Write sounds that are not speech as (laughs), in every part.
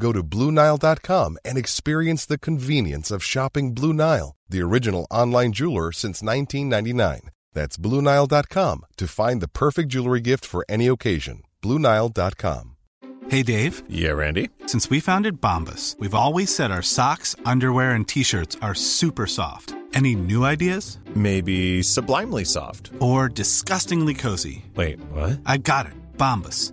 Go to BlueNile.com and experience the convenience of shopping Blue Nile, the original online jeweler since 1999. That's BlueNile.com to find the perfect jewelry gift for any occasion. BlueNile.com. Hey Dave, Yeah, Randy. since we founded Bombus, we've always said our socks, underwear, and t shirts are super soft. Any new ideas? Maybe sublimely soft. Or disgustingly cozy? Wait, what? I got it. Bombus.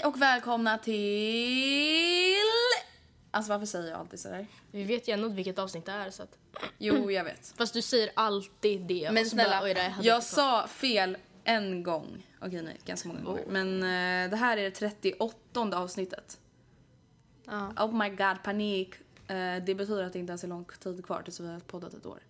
Hej och välkomna till... Alltså varför säger jag alltid sådär? Vi vet ju ändå vilket avsnitt det är så att... Jo, jag vet. Fast du säger alltid det. Men bara, snälla, "Oj, det hade jag koll." sa fel en gång. Okej, nej, ganska många gånger. Men eh, det här är det 38 avsnittet. Ja. Oh my god, panik. Eh, det betyder att det inte ens är lång tid kvar tills vi har poddat ett år.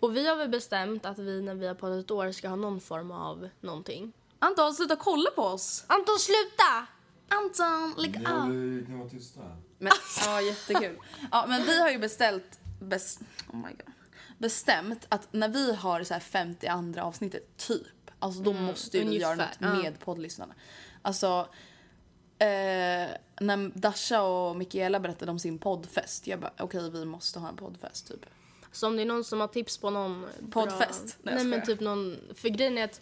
Och vi har väl bestämt att vi när vi har poddat ett år ska ha någon form av någonting. Anton, sluta kolla på oss! Anton sluta! Anton, lägg av! Ni kan vara tysta. Men, ja, jättekul. Ja, men vi har ju beställt, bes, oh my God, bestämt att när vi har så här 50 andra avsnittet, typ, alltså då måste ju vi göra något ja. med poddlyssnarna. Alltså, eh, när Dasha och Mikaela berättade om sin poddfest, jag bara okej vi måste ha en poddfest typ. Så om det är någon som har tips på någon... Poddfest? Nej, Bra... jag Nej men typ någon... För grejen är att...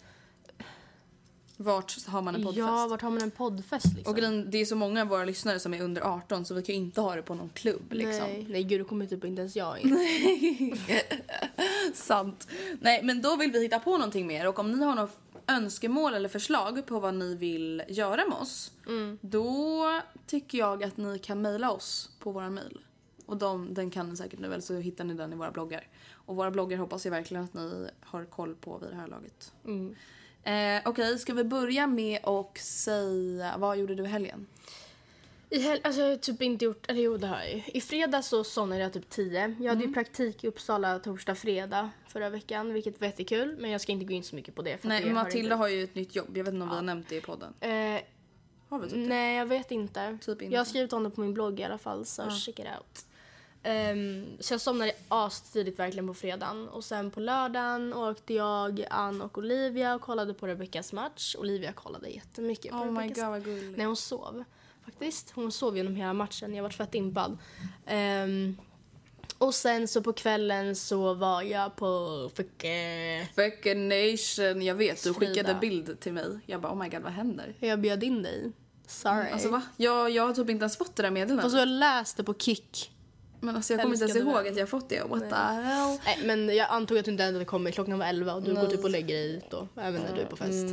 Vart har man en poddfest? Ja, vart har man en poddfest liksom? Och grejen, det är så många av våra lyssnare som är under 18 så vi kan ju inte ha det på någon klubb liksom. Nej, nej gud då kommer typ inte ens jag in. (laughs) Sant. Nej, men då vill vi hitta på någonting mer och om ni har några önskemål eller förslag på vad ni vill göra med oss då tycker jag att ni kan mejla oss på våra mejl. Och de, den kan ni säkert nu, eller så hittar ni den i våra bloggar. Och våra bloggar hoppas jag verkligen att ni har koll på vid det här laget. Eh, Okej, ska vi börja med att säga, vad gjorde du i helgen? I hel- alltså jag har typ inte gjort, eller jo det har jag ju. I fredags så somnade jag typ 10. Jag hade Mm. ju praktik i Uppsala torsdag, fredag förra veckan vilket var jättekul. Men jag ska inte gå in så mycket på det. För Nej, det men har Matilda inte... har ju ett nytt jobb, jag vet inte om vi har nämnt det i podden. Eh, Har vi typ det? nej jag vet inte. Typ inte. Jag har skrivit om det på min blogg i alla fall så check it out. Ehm, så jag somnade astidigt verkligen på fredagen. Och sen på lördagen åkte jag, Ann och Olivia och kollade på Rebeckas match. Olivia kollade jättemycket på Oh my Rebeckas god vad gulligt. Nej, hon sov. Faktiskt. Hon sov genom hela matchen. Jag var fett impad. Ehm, och sen så på kvällen så var jag på Fucke. Fucking nation, jag vet. Du Frida. skickade bild till mig. Jag bara oh my god vad händer? Jag bjöd in dig. Sorry. Alltså va? Jag, jag har typ inte ens fått det där meddelandet. Fast jag läste på Kik. Men alltså jag kommer inte ens ihåg att jag fått det. What the hell? Nej, men jag antog att du inte hade kommit. Klockan var 11 och du går typ och lägger dig då. Även när du är på fest.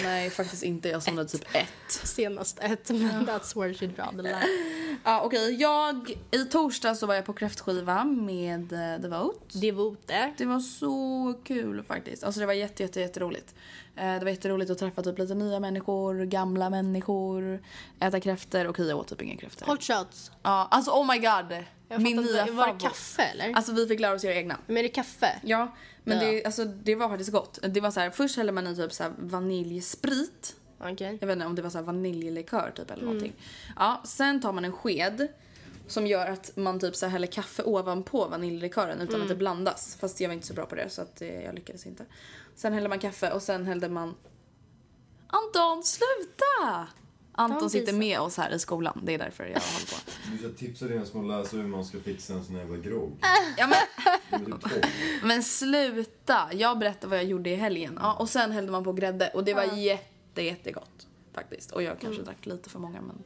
(laughs) Nej faktiskt inte. Jag somnade typ ett. Senast ett, men that's where she draw the line. Ja, okej. Jag, i torsdag så var jag på kräftskiva med eh, Devote. Devote. Det var så kul faktiskt. Alltså det var jätte, jätte, jätteroligt. Eh, Det var jätteroligt att träffa typ lite nya människor, gamla människor, äta kräftor. Okej, jag åt typ inga kräftor. Hot shots. Ja, alltså oh my god. Jag Min nya inte. Var det favorit. kaffe eller? Alltså vi fick lära oss göra egna. Men är det kaffe? Ja, men Ja. Det, alltså, det var faktiskt gott. Det var så här, först hällde man i typ så här vaniljsprit. Okej. Jag vet inte om det var så här vaniljlikör typ eller Mm. någonting. Ja, sen tar man en sked som gör att man typ så här häller kaffe ovanpå vaniljlikören utan Mm. att det blandas. Fast jag var inte så bra på det så att eh, jag lyckades inte. Sen hällde man kaffe och sen hällde man... Anton, sluta! Anton sitter med oss här i skolan. Det är därför jag håller på. (laughs) Du ska tipsa dina små läsare hur man ska fixa en sån här jävla grogg. (laughs) Ja, men, typ men sluta! Jag berättar vad jag gjorde i helgen. Ja, och sen hällde man på grädde och det var jätte, jättegott. Faktiskt. Och jag kanske drack lite för många men...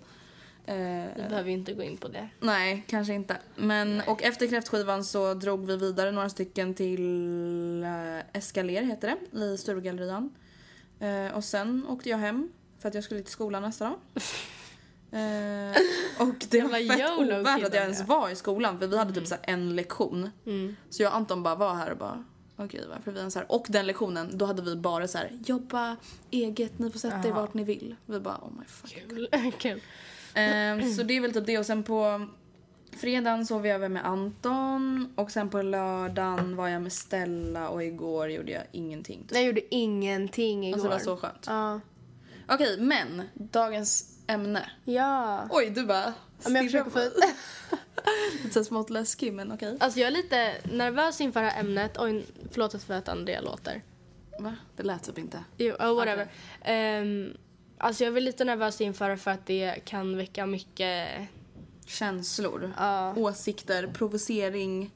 Eh, Vi behöver inte gå in på det. Nej, kanske inte. Men, och efter kräftskivan så drog vi vidare några stycken till Escalier heter det, i Sturegallerian. Eh, och sen åkte jag hem för att jag skulle till skolan nästa dag. (laughs) Eh, och det var fett ovärt att jag ens var i skolan för vi hade typ så här en lektion. Så jag och Anton bara var här och bara okej varför är vi ens här? Och den lektionen då hade vi bara så här jobba eget, ni får sätta er vart ni vill. Vi bara oh my fucking Kul. (laughs) Kul. Ehm, så det är väl typ det och sen på fredagen sov jag över med Anton och sen på lördagen var jag med Stella och igår gjorde jag ingenting. Typ. Jag gjorde ingenting igår. Alltså det var så skönt. Ja. Okej, men dagens ämne. Ja. Oj, du bara Ja, men jag stirrar försöker på få ut... (laughs) Lite så smått läskig men okej. Alltså jag är lite nervös inför det här ämnet. Oj, förlåt för att Andrea låter. Va? Det lät typ inte. Jo, oh, whatever. Ehm, alltså jag är väl lite nervös inför det för att det kan väcka mycket... Känslor, Ja. åsikter, provocering.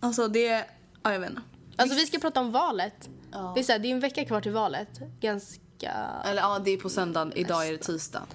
Alltså det, ja jag vet inte. Alltså vi ska prata om valet. Ja. Det är så här, det är en vecka kvar till valet. Ganska... Eller ja, det är på söndagen, idag är det tisdag.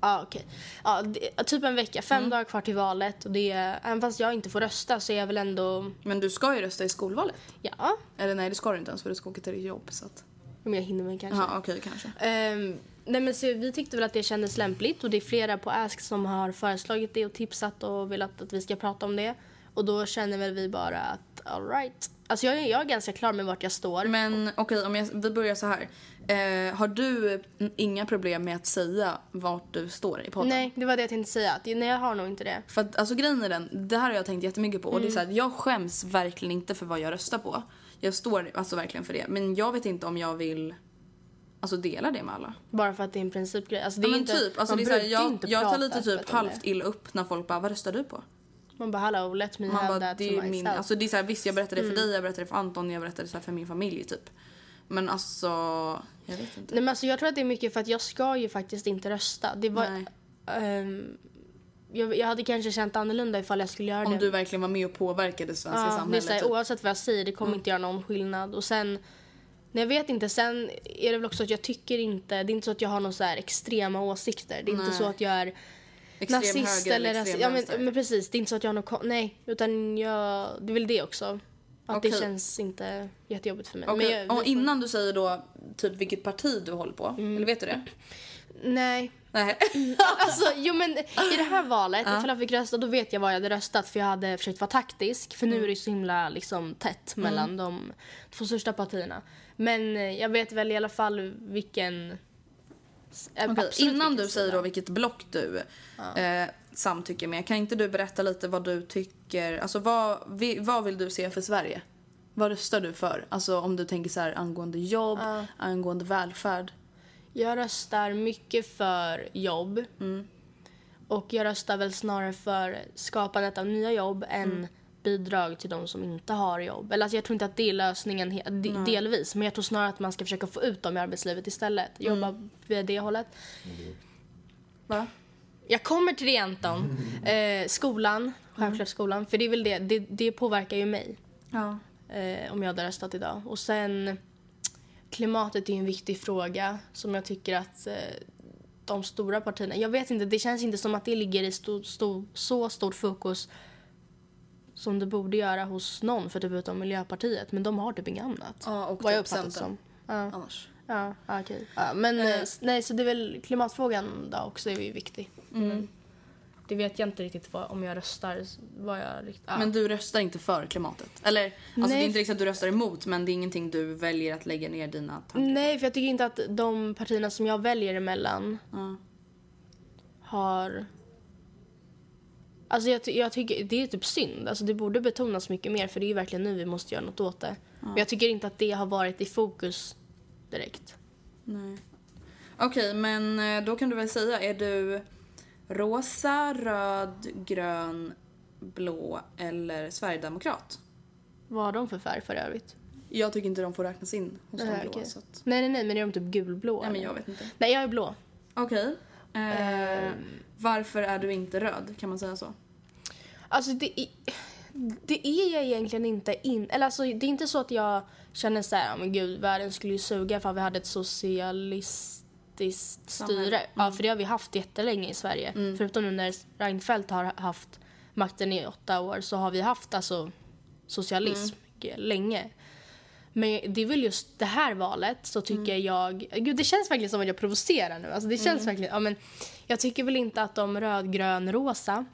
Ja, okej. Ja, det, typ en vecka. Fem dagar kvar till valet. Och det är, även fast jag inte får rösta så är jag väl ändå... Men du ska ju rösta i skolvalet. Ja, Eller nej, det ska du inte ens för du ska åka till ditt jobb så att... om jag hinner väl kanske. Ja, okej kanske. Ehm, nej men så vi tyckte väl att det kändes lämpligt och det är flera på Ask som har föreslagit det och tipsat och velat att vi ska prata om det. Och då känner väl vi bara att alright. Alltså jag jag är ganska klar med vart jag står. Men okej, om jag, vi börjar så här. Eh, har du mm, inga problem med att säga vart du står i podden? Nej, det var det jag tänkte säga. Nej, jag har nog inte det. För att alltså grejen är den, det här har jag tänkt jättemycket på och det är så Mm. här, jag skäms verkligen inte för vad jag röstar på. Jag står alltså verkligen för det. Men jag vet inte om jag vill alltså dela det med alla. Bara för att det är en principgrej. Alltså, det Ja, är men inte, typ, alltså det är så här, jag, jag tar lite typ halvt illa upp när folk bara vad röstar du på? Man bara hello, let me Man have bara, that det for är min, myself. alltså det är så här, visst jag berättar det för Mm. dig, jag berättar det för Anton, jag berättar det så här för min familj typ. Men alltså, jag vet inte. Nej, men alltså, jag tror att det är mycket för att jag ska ju faktiskt inte rösta. Det var, ehm, jag, jag hade kanske känt annorlunda ifall jag skulle göra Om det. du verkligen var med och påverkade det svenska Ja, det är samhället. så här, typ. Oavsett vad jag säger, det kommer inte göra någon skillnad. Och sen, nej, jag vet inte, sen är det väl också att jag tycker inte, det är inte så att jag har några så här extrema åsikter. Det är inte Nej. så att jag är Extrem nazist höger eller rasist. Ja, men, men precis, det är inte så att jag har något, nej, utan jag, det är väl det också. Att det Okej. känns inte jättejobbigt för mig. Men jag, och får- innan du säger då typ vilket parti du håller på, Mm. eller vet du det? Nej. Nej. Alltså, jo men i det här valet, ifall jag fick rösta, då vet jag vad jag hade röstat för jag hade försökt vara taktisk. För nu är det så himla liksom, tätt mellan de två största partierna. Men eh, jag vet väl i alla fall vilken... eh, absolut innan du säger då vilket block du eh, samtycker med, kan inte du berätta lite vad du tycker, alltså vad, vad vill du se för Sverige? Vad röstar du för? Alltså om du tänker så här angående jobb, angående välfärd. Jag röstar mycket för jobb. Och jag röstar väl snarare för skapandet av nya jobb än bidrag till de som inte har jobb. Eller alltså jag tror inte att det är lösningen de- delvis. Men jag tror snarare att man ska försöka få ut dem i arbetslivet istället. Jobba via det hållet. Va? Jag kommer till det Anton. (laughs) Eh, skolan, självklart skolan. För det är väl det, det, det påverkar ju mig. Ja. Eh, om jag hade röstat idag. Och sen klimatet är ju en viktig fråga som jag tycker att eh, de stora partierna, jag vet inte, det känns inte som att det ligger i sto, sto, så stort fokus som det borde göra hos någon för typ utom Miljöpartiet. Men de har typ inget annat. Ja, och vad jag typ det Centern. som. Ja, Annars. ja, ja, okej. Ja, men s- nej, så det är väl klimatfrågan då också är ju viktig. det vet jag inte riktigt vad, om jag röstar. Vad jag, rikt- ja. Men du röstar inte för klimatet? Eller, alltså det Nej. är inte riktigt att du röstar emot men det är ingenting du väljer att lägga ner dina tankar Nej, för jag tycker inte att de partierna som jag väljer emellan Ja. har... Alltså jag, jag tycker det är typ synd. Alltså det borde betonas mycket mer för det är ju verkligen nu vi måste göra något åt det. Men jag tycker inte att det har varit i fokus direkt. Nej. Okej, men eh, då kan du väl säga, är du rosa, röd, grön, blå eller sverigedemokrat? Vad har de för färg för övrigt? Jag tycker inte de får räknas in hos de Nej, blå. okej. Så att... Nej, nej, nej, men är de typ gulblå? Nej, men jag vet inte. Nej, jag är blå. Okej. Eh, varför är du inte röd? Kan man säga så? Alltså det är, det är jag egentligen inte in... Eller alltså det är inte så att jag känner så här, "Ja, men gud, världen skulle ju suga för vi hade ett socialistiskt styre. Ja, för det har vi haft jättelänge i Sverige. Förutom nu när Reinfeldt har haft makten i åtta år så har vi haft alltså socialism länge. Men det är väl just det här valet så tycker jag... Gud, det känns verkligen som att jag provocerar nu. Alltså det känns verkligen... Ja, men jag tycker väl inte att de röd-grön-rosa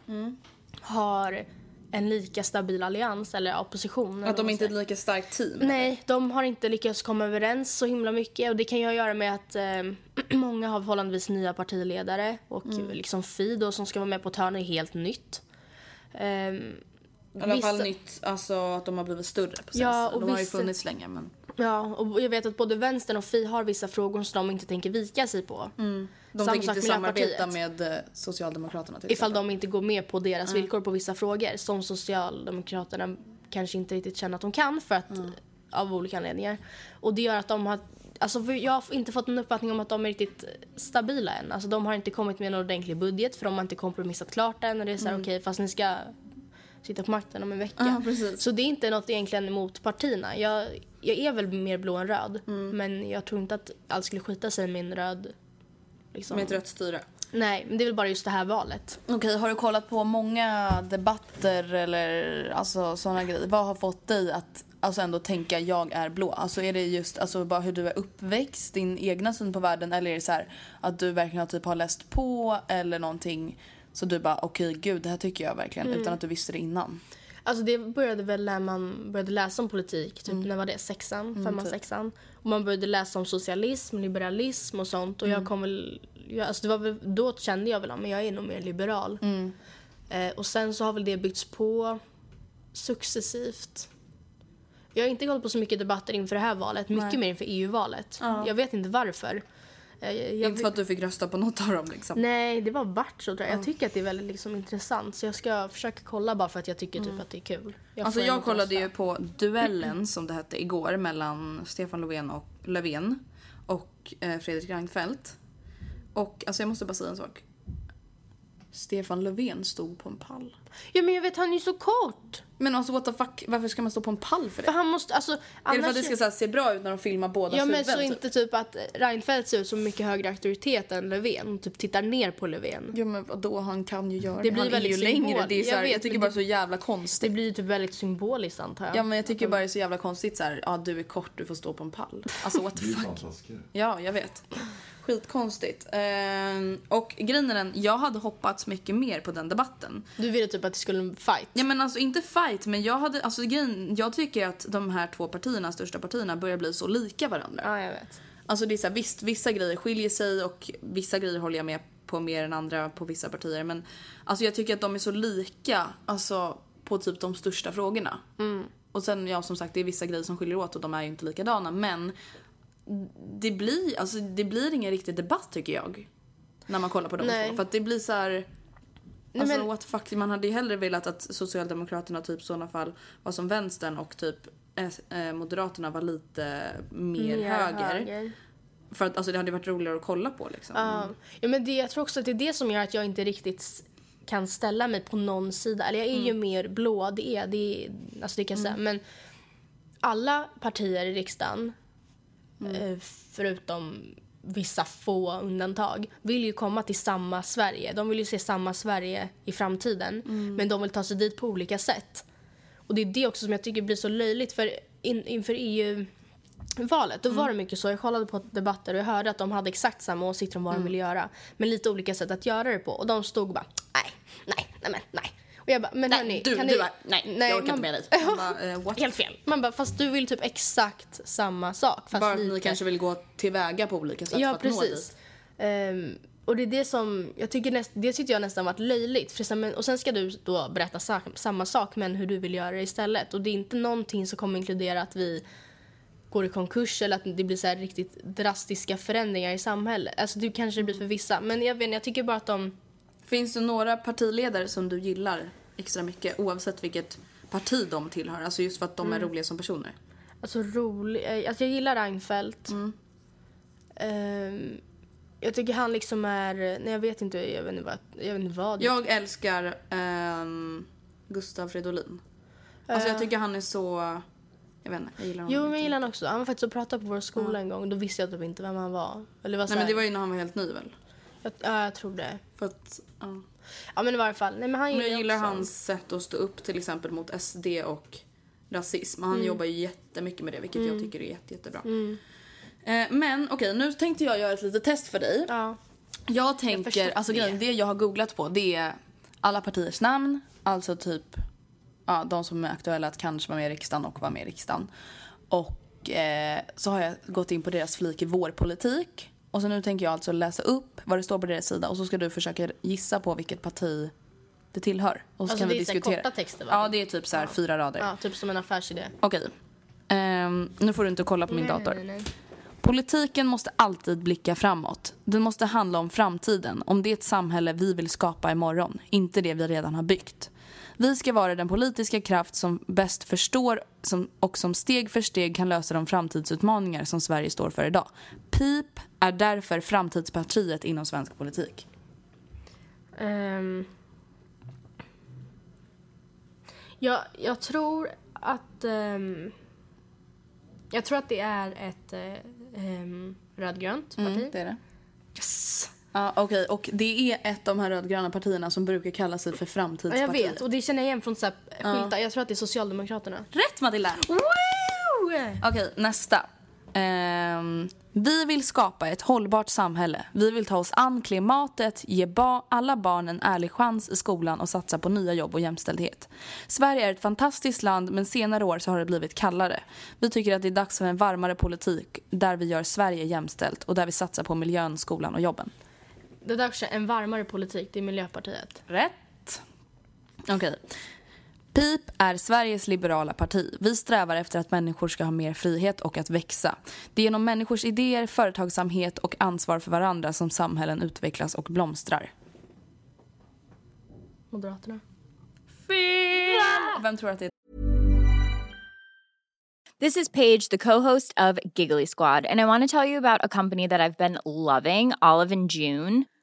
har en lika stabil allians eller opposition. eller Att de inte är ett lika starkt team? Nej, de har inte lyckats komma överens så himla mycket. Och Det kan ju göra med att eh, (clears throat) många har förhållandevis nya partiledare och liksom Fi då, som ska vara med på ett hörn är helt nytt. Ehm, I alla fall vissa- nytt, alltså att de har blivit större på Ja, och De har ju funnits länge men... Ja, och jag vet att både vänstern och Fi har vissa frågor som de inte tänker vika sig på. De Samma tänker inte samarbeta med eh, Socialdemokraterna till Ifall de inte går med på deras villkor på vissa frågor som Socialdemokraterna kanske inte riktigt känner att de kan för att, av olika anledningar. Och det gör att de har Alltså jag har inte fått en uppfattning om att de är riktigt stabila än. Alltså de har inte kommit med en ordentlig budget för de har inte kompromissat klart än. Och det är så här, okej fast ni ska sitta på makten om en vecka. Precis. Så det är inte något egentligen emot partierna. Jag, jag är väl mer blå än röd. Men jag tror inte att allt skulle skita sig med en röd... Liksom. Med ett rött styre. Nej, men det är väl bara just det här valet. Okej, har du kollat på många debatter eller alltså sådana grejer? Vad har fått dig att alltså ändå tänka jag är blå? Alltså är det just alltså bara hur du är uppväxt, din egna syn på världen eller är det så här att du verkligen har typ har läst på eller någonting så du bara okej gud det här tycker jag verkligen utan att du visste det innan? Alltså det började väl när man började läsa om politik, typ när var det? Sexan, femman, sexan. Och man började läsa om socialism, liberalism och sånt. Och jag kom väl, jag, alltså det var väl, då kände jag väl att jag är nog mer liberal. Eh, och sen så har väl det byggts på successivt. Jag har inte gått på så mycket debatter inför det här valet, mycket mer inför EU-valet. Jag vet inte varför. Jag, jag, Inte för att du fick rösta på något av dem liksom. Nej, det var vart så tror jag. Jag tycker att det är väldigt liksom, intressant. Så jag ska försöka kolla bara för att jag tycker typ att det är kul. Jag Alltså jag kollade rösta. ju på duellen som det hette igår mellan Stefan Löfven och Löfven och eh, Fredrik Reinfeldt. Och alltså jag måste bara säga en sak. Stefan Löfven stod på en pall. Ja men jag vet, han är ju så kort. Men alltså what the fuck, varför ska man stå på en pall för det? För han måste, alltså Är det för annars... att det ska så här, se bra ut när de filmar båda Ja men så typ? inte typ att Reinfeldt ser ut som mycket högre auktoritet än Löfven. Och typ tittar ner på Löfven. Ja men vadå, han kan ju göra det. Det blir han är ju väldigt längre. symbol. Det är så Jag här, jag, vet, tycker men bara det- så jävla Det konstigt. blir ju typ väldigt symboliskt antar jag. Ja men jag tycker bara det är så jävla konstigt så här, ja du är kort, du får stå på en pall. Alltså what the Det är ju fuck. Ja, jag vet. Skitkonstigt. Ehm, och grejen är den, jag hade hoppats mycket mer på den debatten. Du ville typ att det skulle en fight. Ja men alltså inte fight, men jag hade, alltså grejen, jag tycker att de här två partierna, största partierna, börjar bli så lika varandra. Ja, jag vet. Alltså det är så här, visst, vissa grejer skiljer sig och vissa grejer håller jag med på mer än andra på vissa partier. Men alltså jag tycker att de är så lika, alltså på typ de största frågorna. Och sen, ja som sagt, det är vissa grejer som skiljer åt och de är ju inte likadana. Men det blir, alltså, det blir ingen riktig debatt tycker jag. När man kollar på de Nej. två. För att det blir så här... Alltså men- what the fuck, man hade ju hellre velat att Socialdemokraterna typ sådana fall var som vänstern och typ eh, eh, Moderaterna var lite mer, höger. För att alltså, det hade varit roligare att kolla på liksom. Ja, ja men det, jag tror också att det är det som gör att jag inte riktigt kan ställa mig på någon sida. Eller jag är ju mer blå, det är det. Är, alltså det kan jag säga. Men alla partier i riksdagen, eh, förutom vissa få undantag, vill ju komma till samma Sverige. De vill ju se samma Sverige i framtiden. Men de vill ta sig dit på olika sätt. Och det är det också som jag tycker blir så löjligt för in, inför EU valet, då var det mycket så. Jag kollade på debatter och jag hörde att de hade exakt samma åsikter om vad de ville göra. Men lite olika sätt att göra det på. Och de stod och bara nej, nej, nej nej. Och jag bara, men Nej, hörni, du, kan du ni... bara, nej, jag orkar man- inte med dig. Man bara, (laughs) what? Helt fel. Man bara, fast du vill typ exakt samma sak. Fast Bara att ni kanske vill gå tillväga på olika sätt Ja, för att nå precis. dit. Ehm, och det är det som, jag tycker näst, det tyckte jag nästan varit löjligt. För sen, och sen ska du då berätta sa, samma sak men hur du vill göra det istället. Och det är inte någonting som kommer inkludera att vi går i konkurs eller att det blir så här riktigt drastiska förändringar i samhället. Alltså det kanske det blir för vissa. Men jag vet jag tycker bara att de... Finns det några partiledare som du gillar extra mycket oavsett vilket parti de tillhör? Alltså just för att de är roliga som personer. Alltså rolig, eh, alltså jag gillar Reinfeldt. Mm. Ehm, jag tycker han liksom är, nej jag vet inte, jag vet inte vad, jag vet inte vad. Jag älskar ehm, Gustav Fridolin. Alltså jag tycker han är så... Jag vet inte, jag gillar honom. Jo, men jag gillar han också. Han var faktiskt och pratade på vår skola en gång. Då visste jag typ inte vem han var. Eller vad Nej men det var ju när han var helt ny väl? Jag, ja, jag tror det. För att, ja. Ja, men i varje fall. Nej, men han Men jag gillar också. hans sätt att stå upp till exempel mot SD och rasism. Han Mm. jobbar ju jättemycket med det vilket jag tycker är jätte, jättebra. Eh, men okej, nu tänkte jag göra ett litet test för dig. Ja. Jag tänker, förstår alltså det. grejen, det jag har googlat på det är alla partiers namn, alltså typ ja, de som är aktuella att kanske vara med i riksdagen och vara med i riksdagen. Och eh, så har jag gått in på deras flik i vår politik. Och så nu tänker jag alltså läsa upp vad det står på deras sida och så ska du försöka gissa på vilket parti det tillhör. Och så Alltså, kan det vi är diskutera. korta texter, va? Ja, det är typ så här fyra rader. ja, typ som en affärsidé. Okej. Ehm, nu får du inte kolla på min dator. Nej, nej, nej. Politiken måste alltid blicka framåt. Den måste handla om framtiden, om det samhälle vi vill skapa imorgon, inte det vi redan har byggt. Vi ska vara den politiska kraft som bäst förstår och som steg för steg kan lösa de framtidsutmaningar som Sverige står för idag. PIP är därför framtidspartiet inom svensk politik. Ehm. jag, jag tror att... ehm, jag tror att det är ett uh, rödgrönt parti. Mm, det är det. Yes. Ja, okej. Och det är ett av de här rödgröna partierna som brukar kalla sig för Ja, framtidspartiet. jag vet, och det känner jag igen från så skyltar. Jag tror att det är Socialdemokraterna. Rätt Matilda! Woo! Okej, nästa. Ehm, vi vill skapa ett hållbart samhälle. Vi vill ta oss an klimatet, ge ba- alla barn en ärlig chans i skolan och satsa på nya jobb och jämställdhet. Sverige är ett fantastiskt land men senare år så har det blivit kallare. Vi tycker att det är dags för en varmare politik där vi gör Sverige jämställt och där vi satsar på miljön, skolan och jobben. Det är också en varmare politik, det är Miljöpartiet. Rätt. Okej. PIP är Sveriges liberala parti. Vi strävar efter att människor ska ha mer frihet och att växa. Det är genom människors idéer, företagsamhet och ansvar för varandra som samhällen utvecklas och blomstrar. Moderaterna. Fel! Vem tror att det är? This is Paige, the co-host of Giggly Squad, and I want to tell you about a company that I've been loving, Olive and June.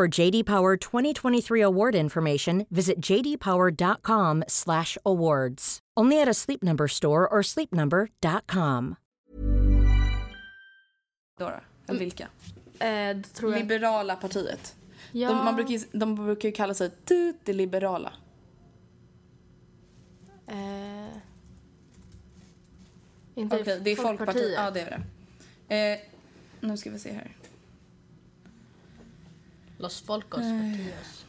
For JD Power 2023 award information, visit jdpower.com/awards. Only at a Sleep Number store or sleepnumber.com. Då? Eller vilka? Eh, det tror jag. Liberala partiet. Ja. De, man brukar, ju- de brukar ju kalla sig "Du, det liberala. Eh, inte Okej, det är Folkpartiet. Ja, det är det. Eh, nu ska vi se här. Los Folcos Partidos.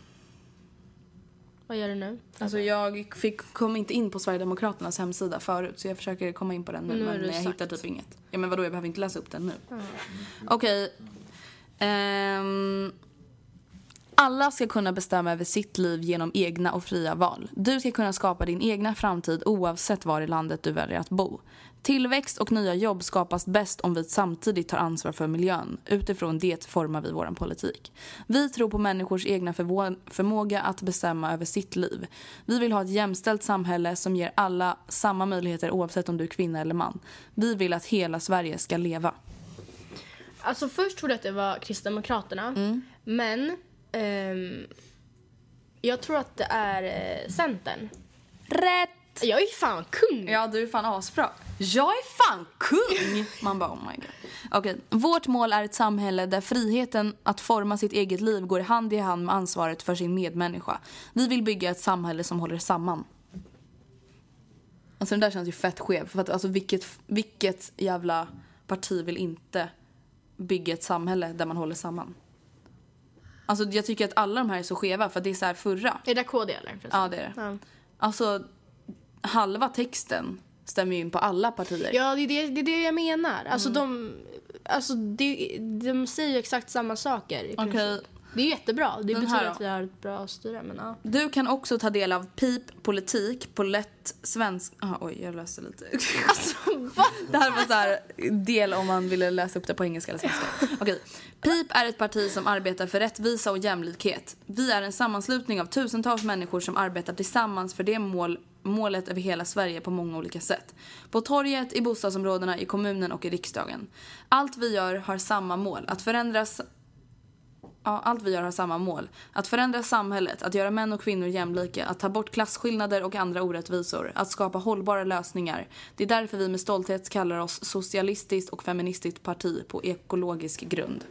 Vad gör du nu? Alltså jag fick, kom inte in på Sverigedemokraternas hemsida förut så jag försöker komma in på den nu, Nu men jag sagt. hittar typ inget. Ja men vadå jag behöver inte läsa upp den nu. Okej. Ehm, alla ska kunna bestämma över sitt liv genom egna och fria val. Du ska kunna skapa din egna framtid oavsett var i landet du väljer att bo. Tillväxt och nya jobb skapas bäst om vi samtidigt tar ansvar för miljön. Utifrån det formar vi vår politik. Vi tror på människors egna förmåga att bestämma över sitt liv. Vi vill ha ett jämställt samhälle som ger alla samma möjligheter oavsett om du är kvinna eller man. Vi vill att hela Sverige ska leva. Alltså först trodde jag att det var Kristdemokraterna. Men ehm, jag tror att det är eh, Centern. Rätt! Jag är fan kung! Ja, du är fan asbra. Jag är fan kung! Man bara oh my god. Okej, vårt mål är ett samhälle där friheten att forma sitt eget liv går hand i hand med ansvaret för sin medmänniska. Vi vill bygga ett samhälle som håller samman. Alltså den där känns ju fett skev. För att alltså vilket, vilket jävla parti vill inte bygga ett samhälle där man håller samman? Alltså jag tycker att alla de här är så skeva för att det är så här förra. Är det KD eller? Ja det är det. Ja. Alltså halva texten stämmer ju in på alla partier. Ja, det är det, det, är det jag menar. Alltså de, alltså det, de säger ju exakt samma saker. Okej. princip. Det är jättebra. Det Den betyder att vi har ett bra styre. Men ja. Du kan också ta del av PIP, politik, på lätt svensk... Ah, oj, jag läste lite. (laughs) Alltså, va? Det här var så här del om man ville läsa upp det på engelska eller svenska. Okej. PIP är ett parti som arbetar för rättvisa och jämlikhet. Vi är en sammanslutning av tusentals människor som arbetar tillsammans för det mål, målet över hela Sverige på många olika sätt. På torget, i bostadsområdena, i kommunen och i riksdagen. Allt vi gör har samma mål, att förändra s- Ja, allt vi gör har samma mål. Att förändra samhället, att göra män och kvinnor jämlika, att ta bort klasskillnader och andra orättvisor, att skapa hållbara lösningar. Det är därför vi med stolthet kallar oss socialistiskt och feministiskt parti på ekologisk grund.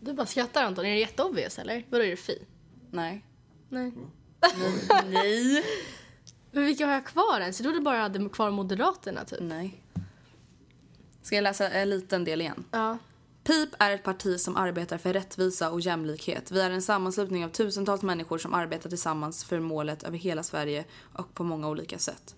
Du bara skrattar Anton. Är det jätteobvious eller? Vadå är det fi? Nej. Nej. Nej. (laughs) Men vilka har jag kvar ens? Jag trodde bara jag hade kvar Moderaterna typ. Nej. Ska jag läsa en liten del igen? Ja. PIP är ett parti som arbetar för rättvisa och jämlikhet. Vi är en sammanslutning av tusentals människor som arbetar tillsammans för målet över hela Sverige och på många olika sätt.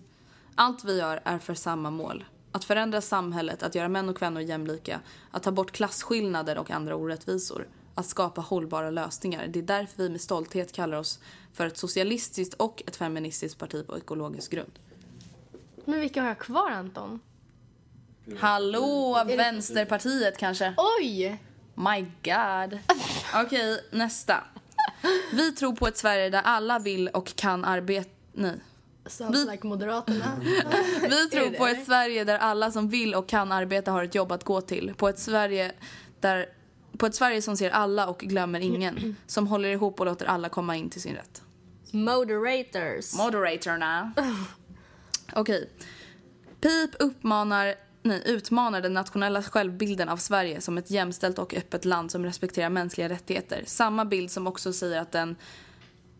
Allt vi gör är för samma mål. Att förändra samhället, att göra män och kvinnor jämlika, att ta bort klasskillnader och andra orättvisor, att skapa hållbara lösningar. Det är därför vi med stolthet kallar oss för ett socialistiskt och ett feministiskt parti på ekologisk grund. Men vilka har jag kvar Anton? Hallå, Vänsterpartiet kanske? Oj! My God. Okej, nästa. Vi tror på ett Sverige där alla vill och kan arbeta... Nej. Sounds like Moderaterna. (laughs) Vi tror det på det? ett Sverige där alla som vill och kan arbeta har ett jobb att gå till. På ett Sverige där... På ett Sverige som ser alla och glömmer ingen. Som håller ihop och låter alla komma in till sin rätt. Moderators. Moderatorna. (laughs) Okej. PIP uppmanar, nej, utmanar den nationella självbilden av Sverige som ett jämställt och öppet land som respekterar mänskliga rättigheter. Samma bild som också säger att den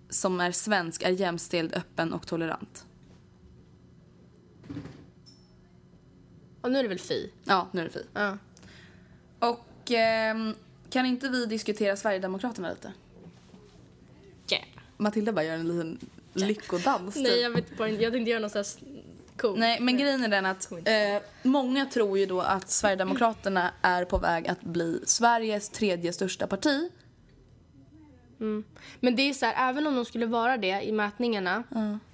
som är svensk är jämställd, öppen och tolerant. Och nu är det väl fi? Ja, nu är det fi. Ja. Och ehm, kan inte vi diskutera Sverigedemokraterna lite? Yeah. Matilda bara gör en liten lyckodans. typ. Nej, jag vet bara inte. Jag tänkte göra något sånt cool. Nej, men grejen är den att eh, många tror ju då att Sverigedemokraterna är på väg att bli Sveriges tredje största parti. Men det är så här, även om de skulle vara det i mätningarna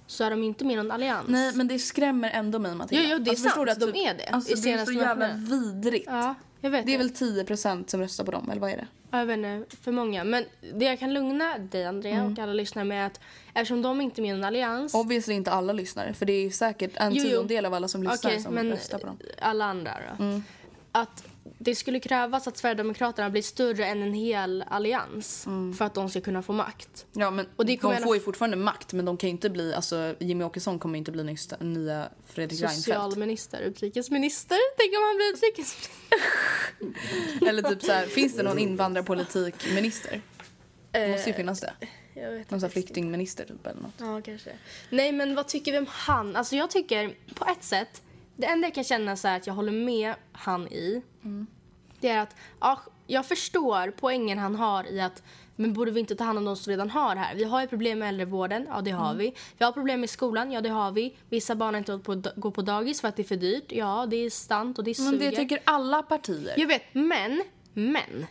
så är de inte med i någon allians. Nej, men det skrämmer ändå mig Matilda. Jo, jo, det är förstår sant. du att De typ- är det. Alltså, det är så jävla vidrigt. Ja. Jag vet Det är väl 10% som röstar på dem, eller vad är det? Ja, Jag vet inte, för många. Men det jag kan lugna dig, Andrea, Mm. och alla lyssnare med är att eftersom de inte är med i en allians... Obviously inte alla lyssnare, för det är säkert en tiondel av alla som lyssnar Okej, som röstar på dem. alla andra då. Mm. Att det skulle krävas att Sverigedemokraterna blir större än en hel allians för att de ska kunna få makt. Ja, men Och det kommer de får ju fortfarande makt, men de kan inte bli, alltså Jimmy Åkesson kommer inte bli nysta, nya Fredrik Reinfeldt. Socialminister, utrikesminister. Tänk om han blir utrikesminister. (laughs) Eller typ så här, finns det någon invandrarpolitikminister? Det måste ju finnas det. Jag vet Någon sån flyktingminister typ eller något. Ja, kanske. Nej, men vad tycker vi om han? Alltså jag tycker på ett sätt, det enda jag kan känna så att jag håller med han i, det är att ja, jag förstår poängen han har i att men borde vi inte ta hand om de som redan har här? Vi har ju problem med äldrevården, ja det har Mm. vi. Vi har problem med skolan, ja det har vi. Vissa barn har inte råd på att gå på dagis för att det är för dyrt, ja det är sant och det suger. Men det tycker alla partier. Jag vet, men, men.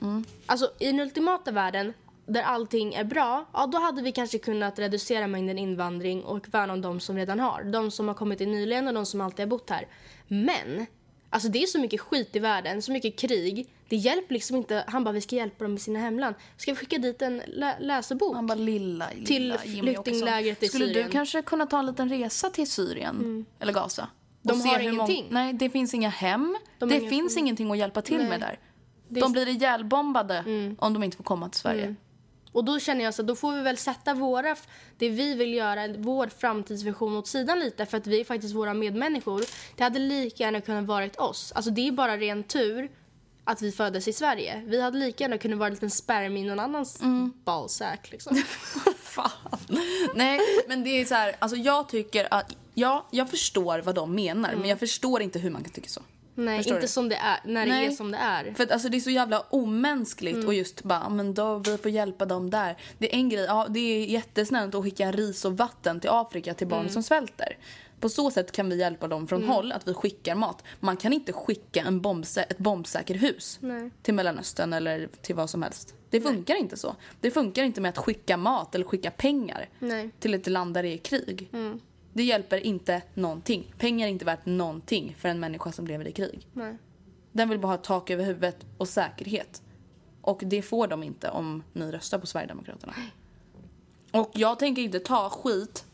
Alltså i den ultimata världen där allting är bra, ja då hade vi kanske kunnat reducera mängden invandring och värna om de som redan har. De som har kommit in nyligen och de som alltid har bott här. Men, alltså det är så mycket skit i världen, så mycket krig. Det hjälper liksom inte, han bara vi ska hjälpa dem i sina hemland. Ska vi skicka dit en lä- läsebok? Han bara lilla, lilla Till flyktinglägret i Skulle Syrien. du kanske kunna ta en liten resa till Syrien? Eller Gaza? De har hur många- ingenting. Nej, det finns inga hem. De det inga finns ingenting att hjälpa till Nej. med där. De blir ihjälbombade om de inte får komma till Sverige. Och då känner jag så att då får vi väl sätta våra, det vi vill göra, vår framtidsvision åt sidan lite för att vi är faktiskt våra medmänniskor. Det hade lika gärna kunnat varit oss. Alltså det är bara ren tur att vi föddes i Sverige. Vi hade lika gärna kunnat vara en liten spermie i någon annans balsäck liksom. (laughs) Fan. Nej, men det är så här, alltså jag tycker att, ja, jag förstår vad de menar, men jag förstår inte hur man kan tycka så. Nej, Förstår inte du? som det är, när det Nej. är som det är. För att alltså det är så jävla omänskligt och just bara, men då vi får hjälpa dem där. Det är en grej, ja det är jättesnällt att skicka ris och vatten till Afrika till barn som svälter. På så sätt kan vi hjälpa dem från håll, att vi skickar mat. Man kan inte skicka en bombsä- ett bombsäker hus Nej. till Mellanöstern eller till vad som helst. Det funkar inte så. Det funkar inte med att skicka mat eller skicka pengar Nej. till ett land där det är krig. Det hjälper inte någonting. Pengar är inte värt någonting för en människa som lever i krig. Nej. Den vill bara ha tak över huvudet och säkerhet. Och det får de inte om ni röstar på Sverigedemokraterna. Och jag tänker inte ta skit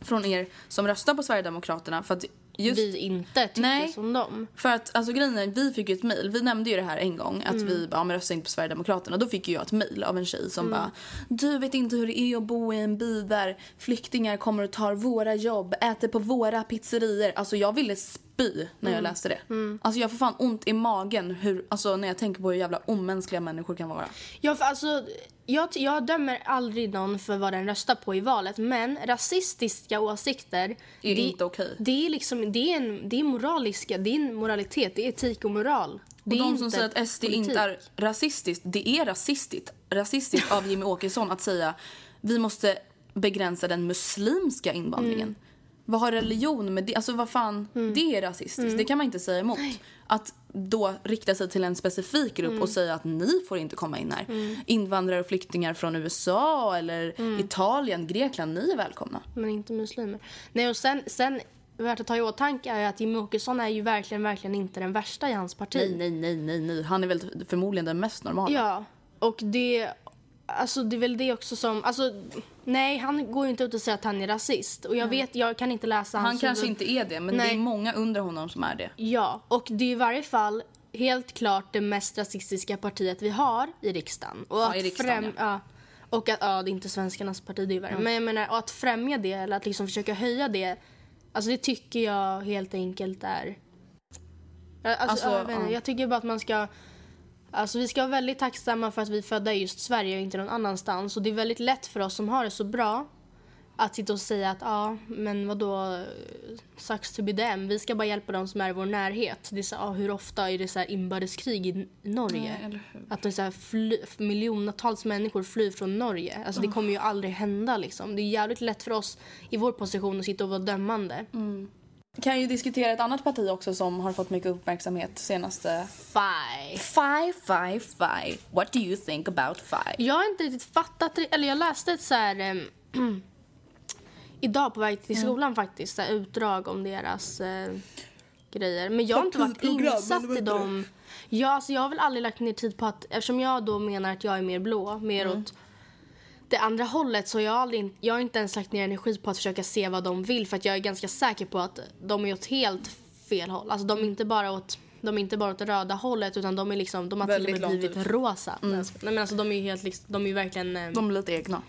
från er som röstar på Sverigedemokraterna för att just... Vi inte tycker Nej. som dem. För att alltså grejen är, vi fick ju ett mail, vi nämnde ju det här en gång att Mm. vi bara, ja, men inte på Sverigedemokraterna. Då fick ju jag ett mail av en tjej som Mm. bara, du vet inte hur det är att bo i en by där flyktingar kommer och tar våra jobb, äter på våra pizzerior. Alltså jag ville spy när jag Mm. läste det. Alltså jag får fan ont i magen hur, alltså när jag tänker på hur jävla omänskliga människor kan vara. Ja, för alltså, jag, jag dömer aldrig någon för vad den röstar på i valet, men rasistiska åsikter... Är det, inte okej. Det är liksom, det är, en, det är moraliska, det är en moralitet, det är etik och moral. Det Och de som säger att SD politik. inte är rasistiskt, det är rasistiskt, rasistiskt av Jimmy Åkesson att säga vi måste begränsa den muslimska invandringen. Mm. Vad har religion med det? Alltså vad fan, det är rasistiskt. Mm. Det kan man inte säga emot. Att då rikta sig till en specifik grupp Mm. och säga att ni får inte komma in här. Invandrare och flyktingar från USA eller Mm. Italien, Grekland, ni är välkomna. Men inte muslimer. Nej, och sen, sen värt att ta i åtanke är att Jimmie Åkesson är ju verkligen, verkligen inte den värsta i hans parti. Nej, nej, nej, nej, nej. Han är väl förmodligen den mest normala. Ja, och det... Alltså det är väl det också som... Alltså, nej, han går ju inte ut och säger att han är rasist. Och jag vet, jag kan inte läsa Han hans kanske huvud. inte är det, men det Nej. är många under honom som är det. Ja, och det är i varje fall helt klart det mest rasistiska partiet vi har i riksdagen. Och Ja, i riksdagen, ja. Och att, ja, det är inte svenskarnas parti, det är värre. Men jag menar, att främja det, eller att liksom försöka höja det, alltså det tycker jag helt enkelt är... Alltså, Alltså, ja, jag, vet ja. jag tycker bara att man ska... Alltså vi ska vara väldigt tacksamma för att vi är födda i just Sverige och inte någon annanstans. Och det är väldigt lätt för oss som har det så bra att sitta och säga att ja, men vadå, sucks to be them. Vi ska bara hjälpa dem som är i vår närhet. Det är så, ja, hur ofta är det så här inbördeskrig i Norge? Nej? Att det är så här fly, miljontals människor flyr från Norge. Alltså det kommer ju aldrig hända liksom. Det är jävligt lätt för oss i vår position att sitta och vara dömande. Kan ju diskutera ett annat parti också som har fått mycket uppmärksamhet senaste... Five. Five, five, five. What do you think about five? Jag har inte riktigt fattat det. Eller jag läste ett så här... ehm, (clears throat) idag på väg till skolan faktiskt. Så här, utdrag om deras... eh, grejer. Men jag har inte varit insatt i dem. Ja, alltså jag har väl aldrig lagt ner tid på att, eftersom jag då menar att jag är mer blå, mer Mm. åt det andra hållet så jag har, aldrig, jag har inte ens lagt ner energi på att försöka se vad de vill för att jag är ganska säker på att de är åt helt fel håll. Alltså de är inte bara åt de är inte bara åt det röda hållet utan de är liksom, de har till och med blivit ut. rosa. Nej men alltså de är ju helt liksom, de är ju verkligen eh, De är lite egna.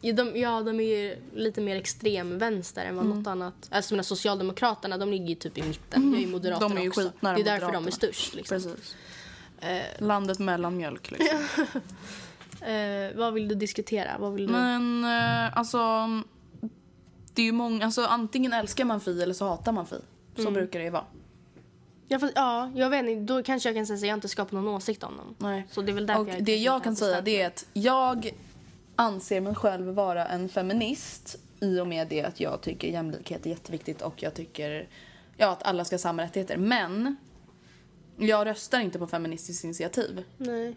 Ja, de, ja, de är ju lite mer extremvänster än vad Mm. något annat. Alltså mina Socialdemokraterna, de ligger ju typ i mitten. Jag är ju Moderaterna De är ju också. skitnära Det är därför de är störst. Liksom. Precis. Landet mellan mjölk liksom. (laughs) Eh, vad vill du diskutera? Vad vill du? Men eh, alltså, det är ju många, alltså antingen älskar man Fi eller så hatar man Fi. Så Mm. brukar det ju vara. Ja, fast, ja, jag vet inte. Då kanske jag kan säga att jag inte skapat någon åsikt om dem. Nej. Så det är väl därför Och jag det kanske jag inte kan säga det är att jag anser mig själv vara en feminist i och med det att jag tycker jämlikhet är jätteviktigt och jag tycker ja, att alla ska ha samma rättigheter. Men jag röstar inte på Feministiskt initiativ. Nej.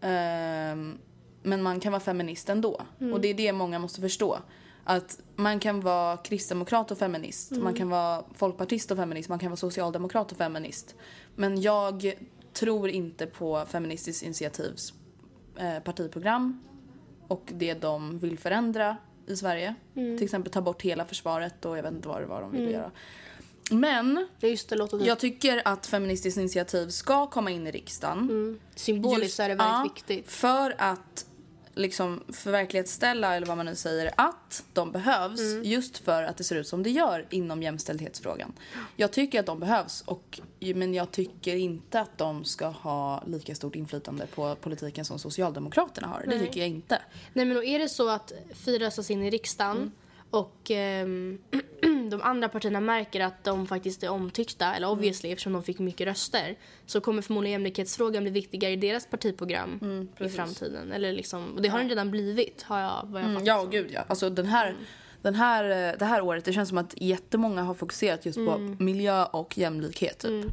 Ehm, men man kan vara feminist ändå. Mm. Och det är det många måste förstå. Att man kan vara kristdemokrat och feminist, Mm. man kan vara folkpartist och feminist, man kan vara socialdemokrat och feminist. Men jag tror inte på Feministiskt initiativs eh, partiprogram och det de vill förändra i Sverige. Mm. Till exempel ta bort hela försvaret och jag vet inte vad det var de ville Mm. göra. Men just det, jag tycker att Feministiskt initiativ ska komma in i riksdagen. Symboliskt Just- är det väldigt ja, viktigt. För att liksom förverklighetsställa, eller vad man nu säger, att de behövs Mm. just för att det ser ut som det gör inom jämställdhetsfrågan. Jag tycker att de behövs, och, men jag tycker inte att de ska ha lika stort inflytande på politiken som Socialdemokraterna har. Det Nej. tycker jag inte. Nej men då är det så att Fi röstas in i riksdagen Mm. Och ehm, (clears throat) de andra partierna märker att de faktiskt är omtyckta, Mm. eller obviously eftersom de fick mycket röster, så kommer förmodligen jämlikhetsfrågan bli viktigare i deras partiprogram i Mm, precis. framtiden. Eller liksom, och det har den redan blivit, har jag, vad jag Mm, ja, gud ja. Alltså den här, den här, eh, det här året, det känns som att jättemånga har fokuserat just på Mm. miljö och jämlikhet typ. Mm.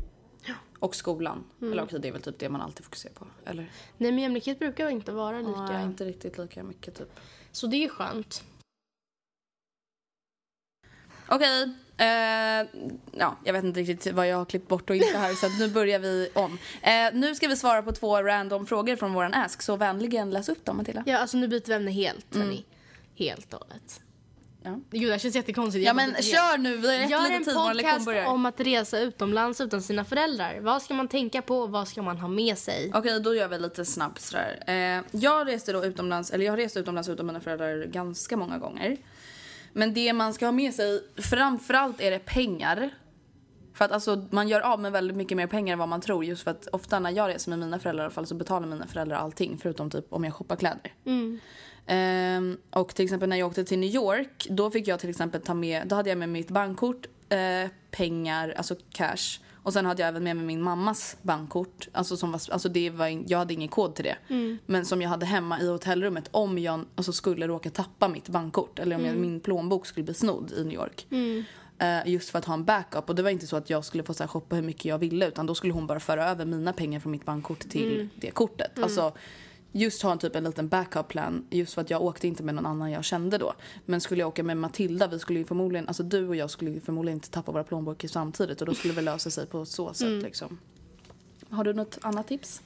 Och skolan. Mm. Eller okej, det är väl typ det man alltid fokuserar på. Eller? Nej men jämlikhet brukar inte vara lika. Nej, inte riktigt lika mycket typ. Så det är skönt. Okej. eh, ja, jag vet inte riktigt vad jag har klippt bort och inte här så nu börjar vi om. Eh, nu ska vi svara på två random frågor från våran Ask så vänligen läs upp dem Matilda. Ja alltså nu byter vi ämne helt, Mm. hörni. Helt och hållet. Ja. Gud det känns jättekonstigt. Ja men byter kör nu, vi har Gör lite en tid, podcast om att resa utomlands utan sina föräldrar. Vad ska man tänka på? Vad ska man ha med sig? Okej, då gör vi lite snabbt sådär. Eh, jag reste då utomlands, eller jag har rest utomlands utan mina föräldrar ganska många gånger. Men det man ska ha med sig, framförallt är det pengar. För att alltså, man gör av med väldigt mycket mer pengar än vad man tror. Just för att ofta när jag reser med mina föräldrar i alla fall så betalar mina föräldrar allting. Förutom typ om jag shoppar kläder. Mm. Ehm, och till exempel när jag åkte till New York, då fick jag till exempel ta med, då hade jag med mitt bankkort, eh, pengar, alltså cash. Och sen hade jag även med mig min mammas bankkort. Alltså som var, alltså det var, jag hade ingen kod till det. Mm. Men som jag hade hemma i hotellrummet om jag alltså, skulle råka tappa mitt bankkort. Eller om jag, Mm. min plånbok skulle bli snodd i New York. Mm. Eh, just för att ha en backup. Och det var inte så att jag skulle få så här, shoppa hur mycket jag ville. Utan då skulle hon bara föra över mina pengar från mitt bankkort till Mm. det kortet. Mm. Alltså just ha en typ en liten backup plan. Just för att jag åkte inte med någon annan jag kände då. Men skulle jag åka med Matilda, vi skulle ju förmodligen, alltså du och jag skulle ju förmodligen inte tappa våra plånböcker samtidigt. Och då skulle det lösa sig på så sätt Mm. liksom. Har du något annat tips?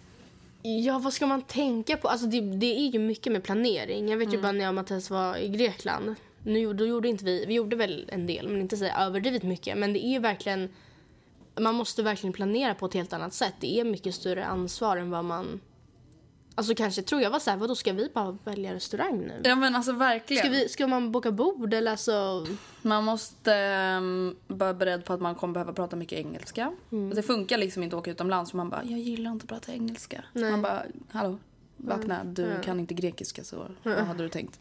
Ja, vad ska man tänka på? Alltså det, det är ju mycket med planering. Jag vet ju Mm. bara när jag och Mattias var i Grekland. Nu, då gjorde inte vi, vi gjorde väl en del, men inte så överdrivet mycket. Men det är ju verkligen, man måste verkligen planera på ett helt annat sätt. Det är mycket större ansvar än vad man... Alltså kanske tror jag var så här, vadå ska vi bara välja restaurang nu? Ja men alltså verkligen. Ska, vi, ska man boka bord eller alltså? Man måste um, vara beredd på att man kommer behöva prata mycket engelska. Mm. Det funkar liksom inte att åka utomlands och man bara, jag gillar inte att prata engelska. Nej. Man bara, hallå, vakna, du Ja. kan inte grekiska så vad hade du tänkt?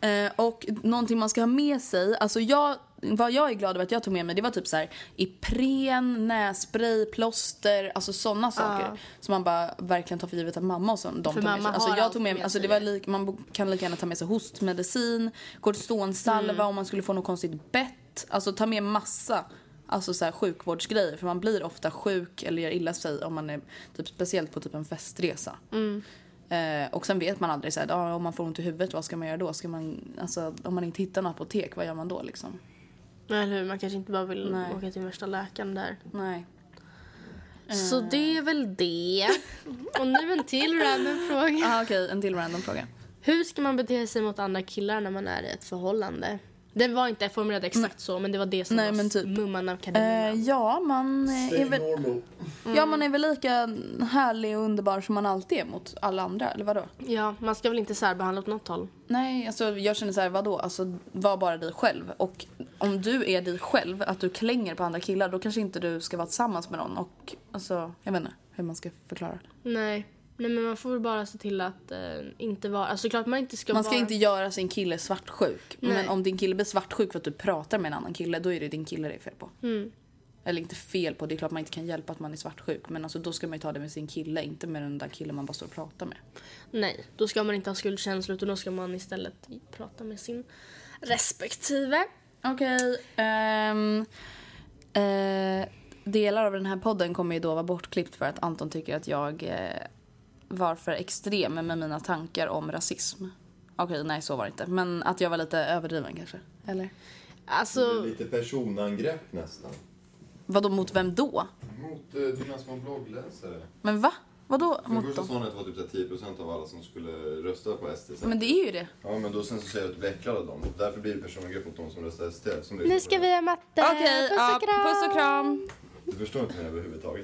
Eh, och någonting man ska ha med sig, alltså jag, vad jag är glad över att jag tog med mig det var typ så här Ipren, nässpray, plåster, alltså sådana saker. Som man bara verkligen tar för givet att mamma och sånt, de För tar med sig. Alltså jag tog med, med alltså det var lik, man kan lika gärna ta med sig hostmedicin, kortisonsalva Mm. om man skulle få något konstigt bett. Alltså ta med massa alltså så här sjukvårdsgrejer för man blir ofta sjuk eller gör illa sig om man är typ speciellt på typ en festresa. Mm. Eh, och sen vet man aldrig så här, ah, om man får ont i huvudet vad ska man göra då? Ska man, alltså, om man inte hittar något apotek vad gör man då liksom? Eller hur? Man kanske inte bara vill Nej. åka till värsta läkaren där. Nej. Så det är väl det. (laughs) Och nu en till random fråga. Ah, Okej, en till random fråga. Hur ska man bete sig mot andra killar när man är i ett förhållande? Den var inte formulerad exakt så, men det var det som Nej, var men typ. mumman av Eh, kardemumman. ja, man eh, är väl... normal. Ja, man är väl lika härlig och underbar som man alltid är mot alla andra, eller vadå? Ja, man ska väl inte särbehandla åt något håll. Nej, alltså jag känner så här, vadå? Alltså var bara dig själv. Och om du är dig själv, att du klänger på andra killar, då kanske inte du ska vara tillsammans med någon. Och alltså, jag vet inte hur man ska förklara. Nej. Nej, men man får bara se till att eh, inte vara... Alltså klart man inte ska Man ska vara... inte göra sin kille svartsjuk. Men Nej. om din kille blir svartsjuk för att du pratar med en annan kille, då är det din kille det är fel på. Mm. Eller inte fel på, det är klart man inte kan hjälpa att man är svartsjuk. Men alltså då ska man ju ta det med sin kille, inte med den där killen man bara står och pratar med. Nej, då ska man inte ha skuldkänslor utan då ska man istället prata med sin respektive. Okej. ehm, eh, delar av den här podden kommer ju då vara bortklippt för att Anton tycker att jag eh, var för extrem med mina tankar om rasism. Okej, nej så var det inte. Men att jag var lite överdriven kanske. Eller? Det Alltså, lite personangrepp nästan. Vadå, mot vem då? Mot eh, dina små bloggläsare. Men va? Vadå För mot första dem? sa hon att det var typ så här 10% av alla som skulle rösta på SD. Men det är ju det. Ja, men då sen så säger du att du blir äcklad av dem. Därför blir det personangrepp mot de som röstar SD. Som nu på ska det. vi ha matte. Okej, puss, ja, puss och kram. Du förstår inte mig överhuvudtaget.